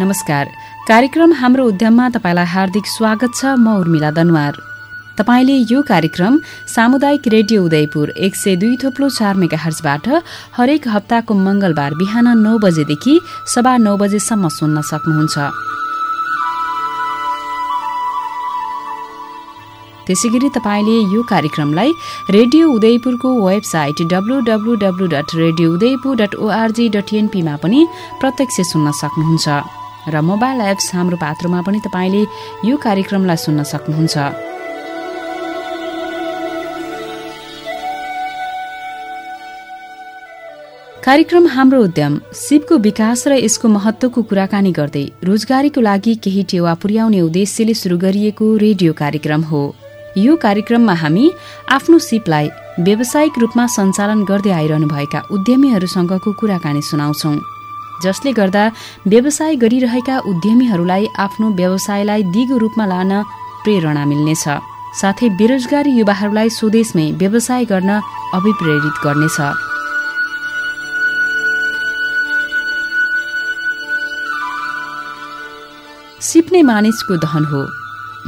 नमस्कार। कार्यक्रम हाम्रो उद्यममा तपाईँलाई हार्दिक स्वागत छ। म उर्मिला दनवार। तपाईँले यो कार्यक्रम सामुदायिक रेडियो उदयपुर एक सय दुई थोप्लो चार मेगा हर्जबाट हरेक हप्ताको मंगलबार बिहान नौ बजेदेखि सभा नौ बजेसम्म सुन्न सक्नुहुन्छ। त्यसै गरी तपाईँले यो कार्यक्रमलाई radio उदयपुरको website W W W dot radio Udayapur dot ORG dot एनपीमा पनि प्रत्यक्ष सुन्न सक्नुहुन्छ। र मोबाइल एप्स हाम्रो पात्रोमा पनि तपाईँले यो कार्यक्रमलाई सुन्न सक्नुहुन्छ। कार्यक्रम हाम्रो उद्यम सिपको विकास र यसको महत्वको कुराकानी गर्दै रोजगारीको लागि केही टेवा पुर्याउने उद्देश्यले शुरू गरिएको रेडियो कार्यक्रम हो। यो कार्यक्रममा हामी आफ्नो सिपलाई व्यावसायिक रूपमा सञ्चालन गर्दै आइरहनुभएका उद्यमीहरूसँगको कुराकानी सुनाउँछौं। जसले गर्दा व्यवसाय गरिरहेका उद्यमीहरूलाई आफ्नो व्यवसायलाई दिगो रूपमा लान प्रेरणा मिल्नेछ। साथै बेरोजगारी युवाहरूलाई स्वदेशमै व्यवसाय गर्न अभिप्रेरित गर्नेछ। सिप नै मानिसको धन हो।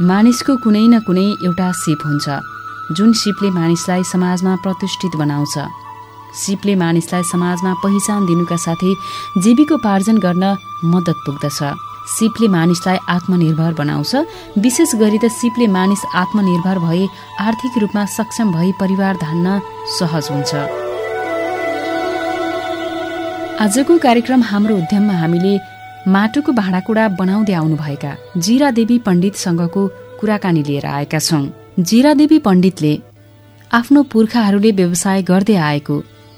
मानिसको कुनै न कुनै एउटा सिप हुन्छ जुन सिपले मानिसलाई समाजमा प्रतिष्ठित बनाउँछ। सिपले मानिसलाई समाजमा पहिचान दिनुका साथै जीविकोपार्जन गर्न मद्दत पुग्दछ। सिपले मानिसलाई आत्मनिर्भर बनाउँछ। विशेष गरी त सिपले मानिस आत्मनिर्भर भए आर्थिक रूपमा सक्षम भई परिवार धान्न सहज हुन्छ। आजको कार्यक्रम हाम्रो उद्यममा हामीले माटोको भाँडाकुँडा बनाउँदै आउनुभएका जिरा देवी पण्डितसँगको कुराकानी लिएर आएका छौं। जिरा देवी पण्डितले आफ्नो पुर्खाहरूले व्यवसाय गर्दै आएको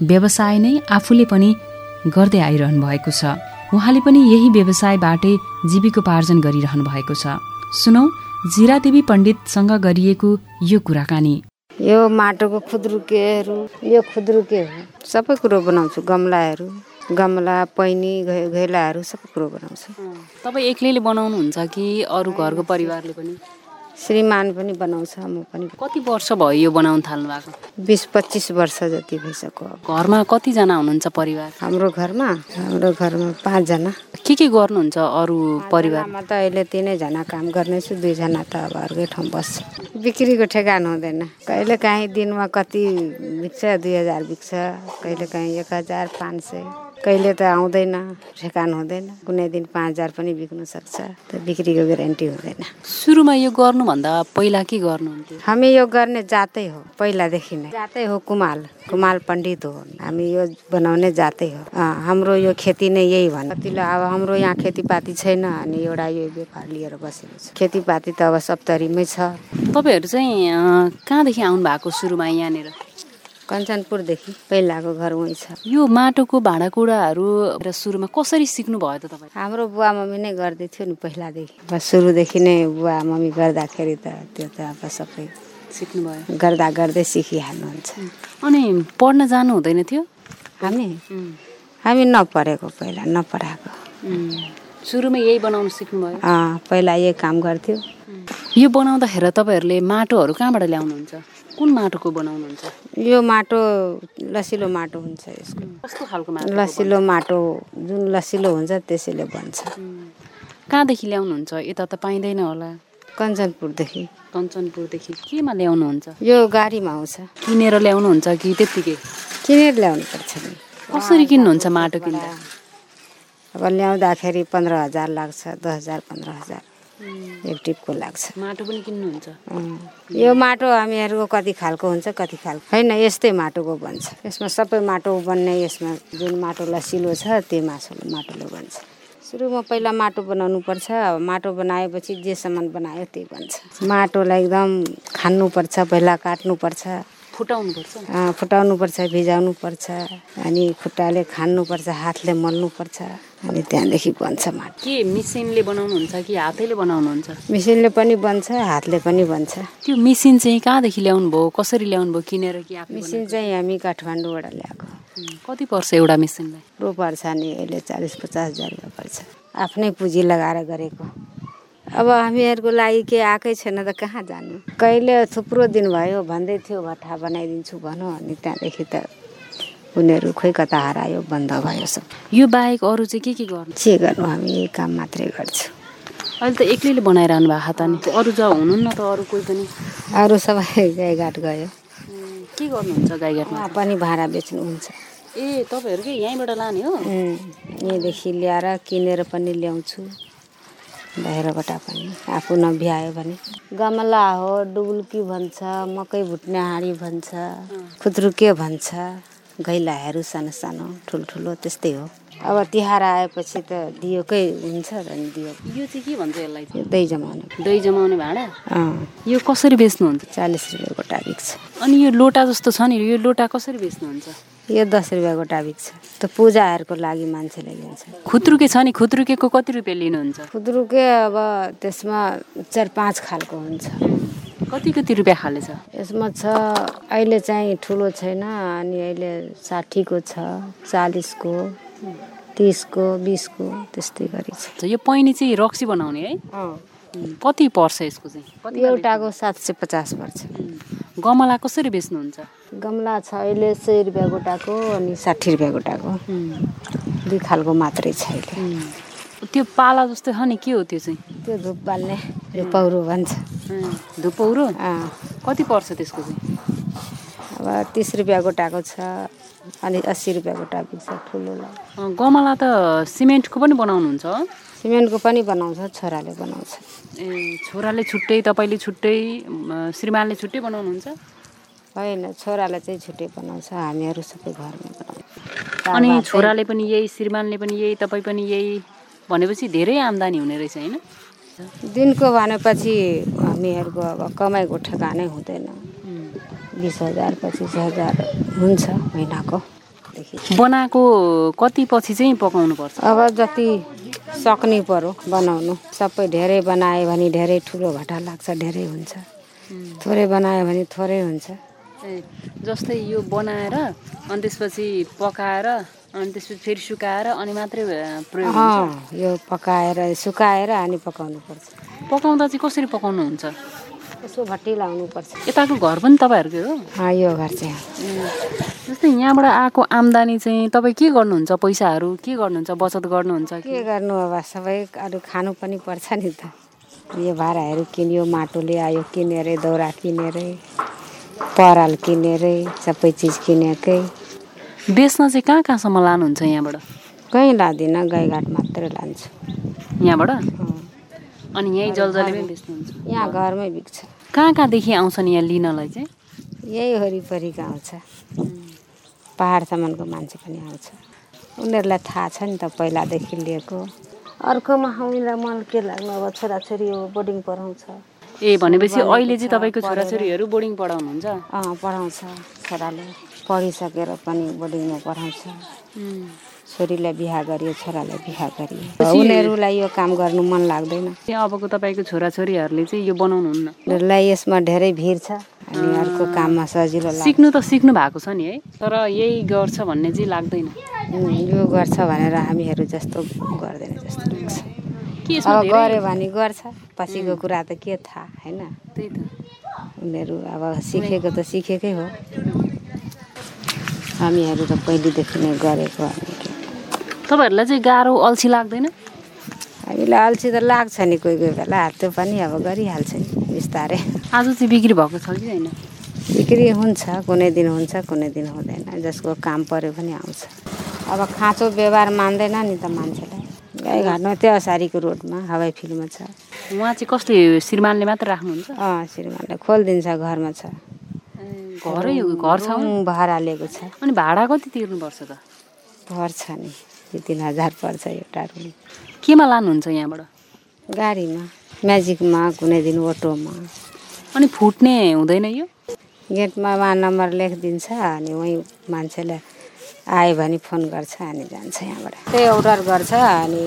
व्यवसाय नै आफूले पनि गर्दै आइरहनु भएको छ। उहाँले पनि यही व्यवसायबाटै जीविकोपार्जन गरिरहनु भएको छ। सुनौ जिरादेवी पण्डितसँग गरिएको यो कुराकानी। यो माटोको खुद्रुकेहरू यो खुद्रुके हो सबै कुरो बनाउँछु गमलाहरू गमला पैनी घैलाहरू सबै कुरो बनाउँछु। तपाईँ एक्लैले बनाउनुहुन्छ कि अरू घरको परिवारले पनि? श्रीमान पनि बनाउँछ म पनि कति वर्ष भयो यो बनाउन थाल्नु भएको बिस पच्चिस वर्ष जति भइसक्यो घरमा कतिजना हुनुहुन्छ परिवार? हाम्रो घरमा हाम्रो घरमा पाँचजना। के के गर्नुहुन्छ अरू परिवारमा त अहिले तिनैजना काम गर्नेछु दुईजना त अब अर्कै ठाउँ बस्छ। बिक्रीको ठेगान हुँदैन। कहिले काहीँ दिनमा कति बिक्छ दुई हजार बिक्छ कहिले काहीँ एक हजार पाँच सय। कहिले त आउँदैन ठेकान हुँदैन। कुनै दिन पाँच हजार पनि बिक्नु सक्छ त बिक्रीको ग्यारेन्टी हुँदैन। सुरुमा यो गर्नुभन्दा पहिला के गर्नुहुन्थ्यो? हामी यो गर्ने जातै हो पहिलादेखि नै। जातै हो कुमाल। कुमाल पण्डित हो। हामी यो बनाउने जातै हो। हाम्रो यो खेती नै यही भन्। कतिले अब हाम्रो यहाँ खेतीपाती छैन अनि एउटा यो व्यापार लिएर बसेको छ। खेतीपाती त अब सप्तरीमै छ। तपाईँहरू चाहिँ कहाँदेखि आउनु भएको सुरुमा यहाँनिर? कञ्चनपुरदेखि पहिलाको घर उहीँ छ। यो माटोको भाँडाकुँडाहरू सुरुमा कसरी सिक्नु भयो त तपाईँ? हाम्रो बुवा मम्मी नै गर्दै थियो नि पहिलादेखि। अब सुरुदेखि नै बुवा मम्मी गर्दाखेरि त त्यो त अब सबै सिक्नुभयो। गर्दा गर्दै सिकिहाल्नुहुन्छ। अनि पढ्न जानु हुँदैन थियो? हामी? हामी नपढेको पहिला नपढाएको। सुरुमा यही बनाउनु सिक्नुभयो? पहिला यही काम गर्थ्यो। यो बनाउँदाखेरि तपाईँहरूले माटोहरू कहाँबाट ल्याउनुहुन्छ? कुन माटोको बनाउनुहुन्छ? यो माटो लसिलो माटो हुन्छ यसको। कस्तो खालको माटो लसिलो माटो जुन लसिलो हुन्छ त्यसैले बन्छ। कहाँदेखि ल्याउनुहुन्छ? यता त पाइँदैन होला। कञ्चनपुरदेखि। कञ्चनपुरदेखि केमा ल्याउनुहुन्छ? यो गाडीमा आउँछ। किनेर ल्याउनुहुन्छ कि त्यत्तिकै? किनेर ल्याउनु पर्छ नि। कसरी किन्नुहुन्छ माटो किन्दा? अब ल्याउँदाखेरि पन्ध्र हजार लाग्छ दस हजार पन्ध्र हजार। एक टिपको लाग्छ। माटो पनि किन्नुहुन्छ? यो माटो हामीहरूको कति खालको हुन्छ कति खालको होइन यस्तै माटोको बन्छ यसमा सबै माटो बन्ने यसमा जुन माटो लसिलो छ त्यो मासु माटोले बन्छ। सुरुमा पहिला माटो बनाउनु पर्छ अब माटो बनाएपछि जे सामान बनायो त्यही बन्छ। माटोलाई एकदम खान्नुपर्छ पहिला काट्नुपर्छ। फुटाउनुपर्छ फुटाउनुपर्छ भिजाउनुपर्छ अनि खुट्टाले खान्नुपर्छ हातले मल्नुपर्छ अनि त्यहाँदेखि बन्छ माटो। के मिसिनले बनाउनुहुन्छ कि हातैले बनाउनुहुन्छ? मिसिनले पनि बन्छ हातले पनि बन्छ। त्यो मिसिन चाहिँ कहाँदेखि ल्याउनु भयो? कसरी ल्याउनु भयो? किनेर कि मिसिन चाहिँ हामी काठमाडौँबाट ल्याएको। कति पर्छ एउटा मिसिनलाई? रो पर्छ नि यसले चालिस पचास हजार पर्छ। आफ्नै पुँजी लगाएर गरेको। अब हामीहरूको लागि के आएकै छैन त कहाँ जानु? कहिले थुप्रो दिन भयो भन्दै थियो भट्ठा बनाइदिन्छु भनौँ अनि त्यहाँदेखि त उनीहरू खोइ कता हरायो बन्द भयो सब। यो बाहेक अरू चाहिँ के के गर्नु? के गर्नु हामी यही काम मात्रै गर्छु। अहिले त एक्लैले बनाइरहनु भएको त नि अरू जहाँ हुनुहुन्न त अरू कोही पनि? अरू सबै गाईघाट गयो। के गर्नुहुन्छ गाईघाटमा? पनि भाडा बेच्नुहुन्छ ए तपाईँहरूकै यहीँबाट लाने हो? यहीँदेखि ल्याएर किनेर पनि ल्याउँछु। बाहिरबाट पनि आफू नभ्यायो भने। गमला हो डुबुल्की भन्छ मकै भुट्ने हाँडी भन्छ खुद्रुके भन्छ गैलाहरू सानो सानो ठुल्ठुलो त्यस्तै हो। अब तिहार आएपछि त दियोकै हुन्छ र नि दियो। यो चाहिँ के भन्छ यसलाई दही जमाउने दही जमाउने भाँडा? यो कसरी बेच्नुहुन्छ? चालिस रुपियाँ गोटा बिक्छ। अनि यो लोटा जस्तो छ नि यो लोटा कसरी बेच्नुहुन्छ? यो दस रुपियाँ गोटा बिक्छ त पूजाहरूको लागि मान्छेले लिन्छ खुत्रुके छ नि खुत्रुकेको कति रुपियाँ लिनुहुन्छ? खुद्रुके अब त्यसमा चार पाँच खालको हुन्छ। कति कति रुपियाँ खाले छ? यसमा छ अहिले चाहिँ ठुलो छैन अनि अहिले साठीको छ चालिसको तिसको बिसको त्यस्तै गरी छ। यो पैनी चाहिँ रक्सी बनाउने है? कति पर्छ यसको चाहिँ? एउटाको सात सय पचास पर्छ। गमला कसरी बेच्नुहुन्छ? गमला छ अहिले सय रुपियाँ गोटाको अनि साठी रुपियाँ गोटाको। दुई खालको मात्रै छ अहिले। त्यो पाला जस्तो छ नि के हो त्यो चाहिँ? त्यो धुप बाल्ने यो पौरो भन्छ। धुपौरो कति पर्छ त्यसको चाहिँ? अब तिस रुपियाँ गोटाको छ अनि अस्सी रुपियाँ गोटा बिक्छ ठुलोलाई गमला त सिमेन्टको पनि बनाउनुहुन्छ? सिमेन्टको पनि बनाउँछ छोराले बनाउँछ। ए छोराले छुट्टै तपाईँले छुट्टै श्रीमानले छुट्टै बनाउनुहुन्छ? होइन छोराले चाहिँ छुट्टै बनाउँछ हामीहरू सबै घरमै बनाउँछ। अनि छोराले पनि यही श्रीमानले पनि यही तपाईँ पनि यही भनेपछि धेरै आम्दानी हुने रहेछ होइन? दिनको भनेपछि हामीहरूको अब कमाइको ठेगानै हुँदैन। बिस हजार पच्चिस हजार हुन्छ महिनाको। बनाएको कति पछि चाहिँ पकाउनु पर्छ अब जति सक्ने पऱ्यो बनाउनु। सबै धेरै बनायो भने धेरै ठुलो घाटा लाग्छ धेरै हुन्छ। थोरै बनायो भने थोरै हुन्छ। जस्तै यो बनाएर अनि त्यसपछि पकाएर अनि त्यसपछि फेरि सुकाएर अनि मात्रै प्रयोग यो पकाएर सुकाएर अनि पकाउनु पर्छ पकाउँदा चाहिँ कसरी पकाउनुहुन्छ? यसो भट्टी लाउनुपर्छ। यताको घर पनि तपाईँहरूकै हो? यो घर चाहिँ जस्तै यहाँबाट आएको आम्दानी चाहिँ तपाईँ के गर्नुहुन्छ? पैसाहरू के गर्नुहुन्छ? बचत गर्नुहुन्छ कि? गर्नु अब? सबै अरू खानु पनि पर्छ नि त। यो भाँडाहरू किन्यो माटोले आयो किनेरै दाउरा किनेरै पराल किनेरै सबै चिज किनेकै। बेच्न चाहिँ कहाँ कहाँसम्म लानुहुन्छ यहाँबाट? कहीँ लाँदिनँ गाईघाट मात्रै लान्छु। यहाँबाट। अनि यहीँ जलजलेमै बेच्नुहुन्छ। यहाँ घरमै बिक्छ। कहाँ कहाँदेखि आउँछन् यहाँ लिनलाई चाहिँ? यही वरिपरिको आउँछ। पाहाडसम्मको मान्छे पनि आउँछ। उनीहरूलाई थाहा छ नि त पहिलादेखि लिएको। अर्कोमा हामीलाई मन के लाग्नु अब छोराछोरी हो बोर्डिङ पढाउँछ। ए भनेपछि अहिले चाहिँ तपाईँको छोराछोरीहरू बोर्डिङ पढाउनुहुन्छ? अँ पढाउँछ। छोराले पढिसकेर पनि बोर्डिङमा पढाउँछ। छोरीलाई बिहा गरियो छोरालाई बिहा गरियो। उनीहरूलाई यो काम गर्नु मन लाग्दैन। अबको तपाईँको छोराछोरीहरूले चाहिँ यो बनाउनुहुन्न। उनीहरूलाई यसमा धेरै भिड छ अनि अर्को काममा सजिलो सिक्नु त सिक्नु भएको छ नि है तर यही गर्छ भन्ने चाहिँ लाग्दैन। यो गर्छ भनेर हामीहरू जस्तो गर्दैन जस्तो लाग्छ। अब गऱ्यो भने गर्छ पछिको कुरा त के थाहा होइन? त्यही त। उनीहरू अब सिकेको त सिकेकै हो। हामीहरू त पहिलेदेखि नै गरेको तपाईँहरूलाई चाहिँ गाह्रो अल्छी लाग्दैन? हामीलाई अल्छी त लाग्छ नि कोही कोही बेला। त्यो पनि अब गरिहाल्छ नि बिस्तारै। आज चाहिँ बिक्री भएको छ कि होइन बिक्री हुन्छ कुनै दिन हुन्छ कुनै दिन हुँदैन। जसको काम पऱ्यो भने आउँछ। अब खाँचो व्यवहार मान्दैन नि त मान्छेलाई गाईघाटमा त्यो असारीको रोडमा हवाई फिल्डमा छ। उहाँ चाहिँ कसले श्रीमानले मात्र राख्नुहुन्छ? अँ श्रीमानले खोलिदिन्छ घरमा छ। घरै घर छ भाडा लिएको छ। अनि भाडा कति तिर्नुपर्छ त? पर्छ नि। दुई तिन हजार पर्छ एउटा रुम। केमा लानुहुन्छ यहाँबाट? गाडीमा म्याजिकमा कुनै दिन अटोमा। अनि फुट्ने हुँदैन यो? गेटमा वहाँ नम्बर लेखिदिन्छ अनि वहीँ मान्छेले आयो भने फोन गर्छ अनि जान्छ यहाँबाट। त्यही अर्डर गर्छ अनि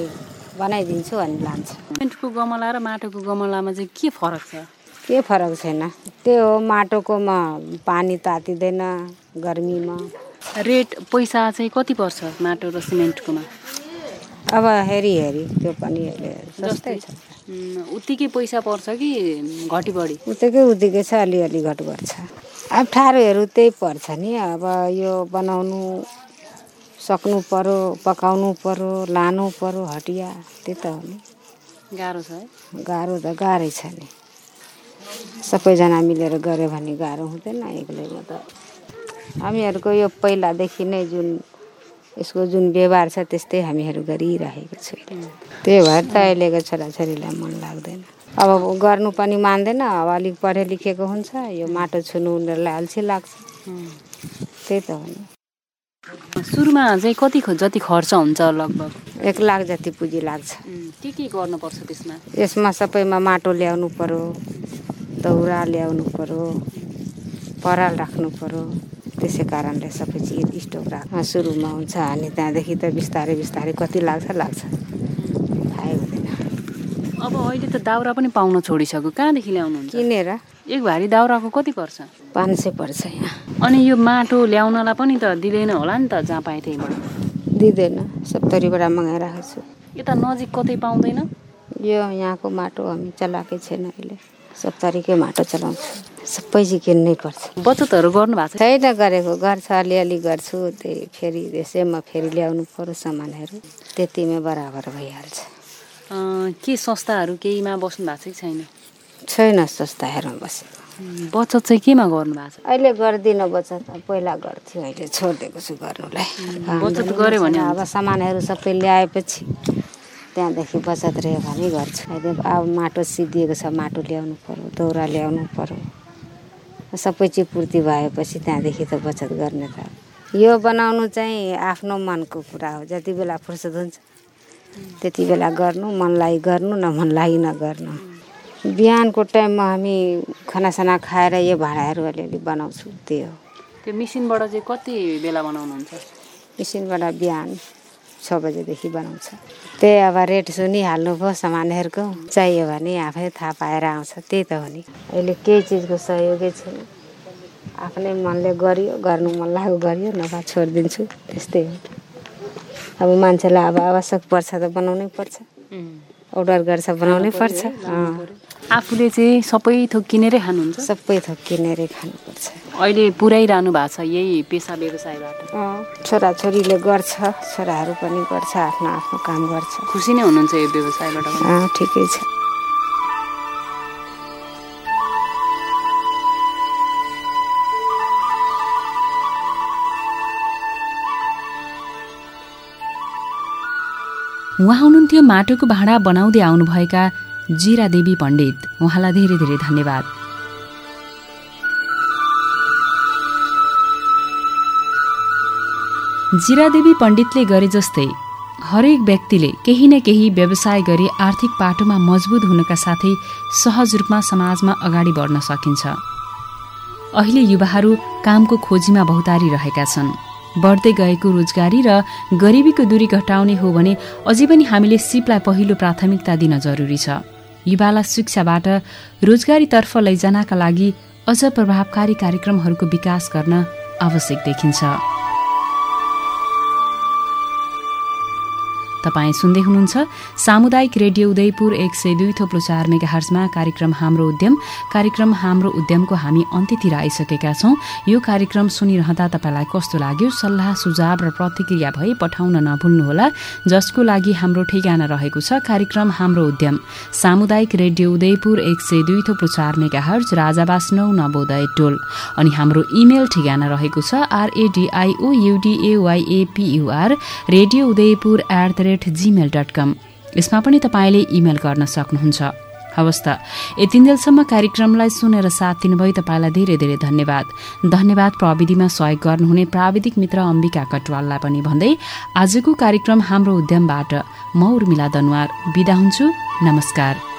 बनाइदिन्छु अनि लान्छ। सिमेन्टको गमला र माटोको गमलामा चाहिँ के फरक छ? के फरक छैन। त्यो हो माटोकोमा पानी तातिँदैन गर्मीमा। रेट पैसा चाहिँ कति पर्छ माटो र सिमेन्टकोमा? अब हेरी हेरी त्यो पनि सस्तै छ। उत्तिकै पैसा पर्छ कि घटी बढी? उत्तिकै उत्तिकै छ अलिअलि घट गर्छ अप्ठ्यारोहरू त्यही पर्छ नि। अब यो बनाउनु सक्नु पऱ्यो पकाउनु पऱ्यो लानु पऱ्यो हटिया त्यही त हो नि। गाह्रो छ है। गाह्रो त गाह्रै छ नि। सबैजना मिलेर गऱ्यो भने गाह्रो हुँदैन एक्लैमा त हामीहरूको यो पहिलादेखि नै जुन यसको जुन व्यवहार छ त्यस्तै हामीहरू गरिरहेको छौँ। त्यही भएर त अहिलेको छोराछोरीलाई मन लाग्दैन। अब गर्नु पनि मान्दैन अब अलिक पढे लेखेको हुन्छ यो माटो छुनु उनीहरूलाई अल्छी लाग्छ। त्यही त हो सुरुमा चाहिँ कति जति खर्च हुन्छ लगभग? एक लाख जति पुँजी लाग्छ। के के गर्नुपर्छ त्यसमा? यसमा सबैमा माटो ल्याउनु पर्यो दौरा ल्याउनु पर्यो पराल राख्नु पर्यो। त्यसै कारणले सबै चिज स्टोक राख्न सुरुमा हुन्छ अनि त्यहाँदेखि त बिस्तारै बिस्तारै कति लाग्छ लाग्छ। थाहै हुँदैन। अब अहिले त दाउरा पनि पाउन छोडिसक्यो। कहाँदेखि ल्याउनुहुन्छ? किनेर। एक भारी दाउराको कति पर्छ? पाँच सय पर्छ यहाँ। अनि यो माटो ल्याउनलाई पनि त दिँदैन होला नि त जहाँ पाए त्यहीँबाट दिँदैन। सत्तरीबाट मगाइरहेको छु। यता नजिक कतै पाउँदैन? यो यहाँको माटो हामी चलाएकै छैन अहिले। सत्तरीकै माटो चलाउँछु। सबै चिज किन्नै पर्छ। बचतहरू गर्नु भएको छ? छैन गरेको गर्छ अलिअलि गर्छु त्यही फेरि त्यसैमा फेरि ल्याउनु पर्यो सामानहरू। त्यतिमै बराबर भइहाल्छ। के संस्थाहरू केहीमा बस्नु भएको छ कि छैन? छैन संस्थाहरूमा बसेको। बचत चाहिँ केमा गर्नु भएको छ? अहिले गर्दिनँ बचत पहिला गर्थ्यो अहिले छोडिदिएको छु गर्नुलाई। बचत गऱ्यो भने अब सामानहरू सबै ल्याएपछि त्यहाँदेखि बचत रह्यो भने गर्छु। अहिले अब माटो सिद्धिएको छ माटो ल्याउनु पर्यो दौरा ल्याउनु पर्यो। सबै चिज पूर्ति भएपछि त्यहाँदेखि त बचत गर्ने त यो बनाउनु चाहिँ आफ्नो मनको कुरा हो। जति बेला फुर्सद हुन्छ त्यति बेला गर्नु मनलाई गर्नु न मनलाई नगर्नु। बिहानको टाइममा हामी खानासाना खाएर यो भाँडाहरू अलिअलि बनाउँछु त्यही हो। त्यो मिसिनबाट चाहिँ कति बेला बनाउनुहुन्छ? मिसिनबाट बिहान छ बजेदेखि बनाउँछ। त्यही अब रेट सुनिहाल्नु भयो सामानहरूको। चाहियो भने आफै थाहा पाएर आउँछ त्यही त हो नि। अहिले केही चिजको सहयोगै छैन। आफ्नै मनले गरियो गर्नु मन लाग्यो गरियो नभए छोडिदिन्छु त्यस्तै हो। अब मान्छेलाई अब आवश्यक पर्छ त बनाउनै पर्छ। अर्डर गर्छ बनाउनै पर्छ। आफूले चाहिँ सबै थोक किनेरै खानुहुन्छ? सबै थोक किनेरै खानुपर्छ। अहिले पुऱ्याइरहनु भएको छ यही पेसा व्यवसायबाट? अँ, छोराछोरीले गर्छ छोराहरू पनि गर्छ आफ्नो आफ्नो काम गर्छ। खुसी नै हुनुहुन्छ यो व्यवसायबाट ठिकै छ। उहाँ हुनुहुन्थ्यो माटोको भाँडा बनाउँदै आउनुभएका जिरा देवी पण्डित उहाँलाई धेरै धेरै धन्यवाद। जिरादेवी पण्डितले गरे जस्तै हरेक व्यक्तिले केही न केही व्यवसाय गरी आर्थिक पाटोमा मजबुत हुनका साथै सहज रूपमा समाजमा अगाडि बढ्न सकिन्छ। अहिले युवाहरू कामको खोजीमा बहुतारी रहेका छन्। बढ्दै गएको रोजगारी र गरिबीको दूरी घटाउने हो भने अझै पनि हामीले सिपलाई पहिलो प्राथमिकता दिन जरुरी छ। युवालाई शिक्षाबाट रोजगारीतर्फ लैजानका लागि अझ प्रभावकारी कार्यक्रमहरूको विकास गर्न आवश्यक देखिन्छ। तपाईँ सुन्दै हुनुहुन्छ। सामुदायिक रेडियो उदयपुर एक सय दुई थोप्लो चार मेगा हर्जमा कार्यक्रम हाम्रो उद्यम। कार्यक्रम हाम्रो उद्यमको हामी अन्त्यतिर आइसकेका छौं। यो कार्यक्रम सुनिरहँदा तपाईँलाई कस्तो लाग्यो? सल्लाह सुझाव र प्रतिक्रिया भए पठाउन नभुल्नुहोला। जसको लागि हाम्रो ठेगाना रहेको छ कार्यक्रम हाम्रो उद्यम। सामुदायिक रेडियो उदयपुर एक सय दुई थोप्लो चार मेगा हर्ज राजावास नौ नवोदय टोल। अनि हाम्रो इमेल ठेगाना रहेको छ आरएडीआईओ युडिएवाईएपीयुआर radio Udaipur at the rate Gmail dot कम यसमा पनि तपाईँले इमेल गर्न सक्नुहुन्छ। हवस् त यतिन्जेलसम्म कार्यक्रमलाई सुनेर साथ दिनुभयो तपाईँलाई धेरै धेरै धन्यवाद। धन्यवाद प्रविधिमा सहयोग गर्नुहुने प्राविधिक मित्र अम्बिका कटवाललाई पनि भन्दै आजको कार्यक्रम हाम्रो उद्यमबाट म उर्मिला दनुवार बिदा हुन्छु नमस्कार।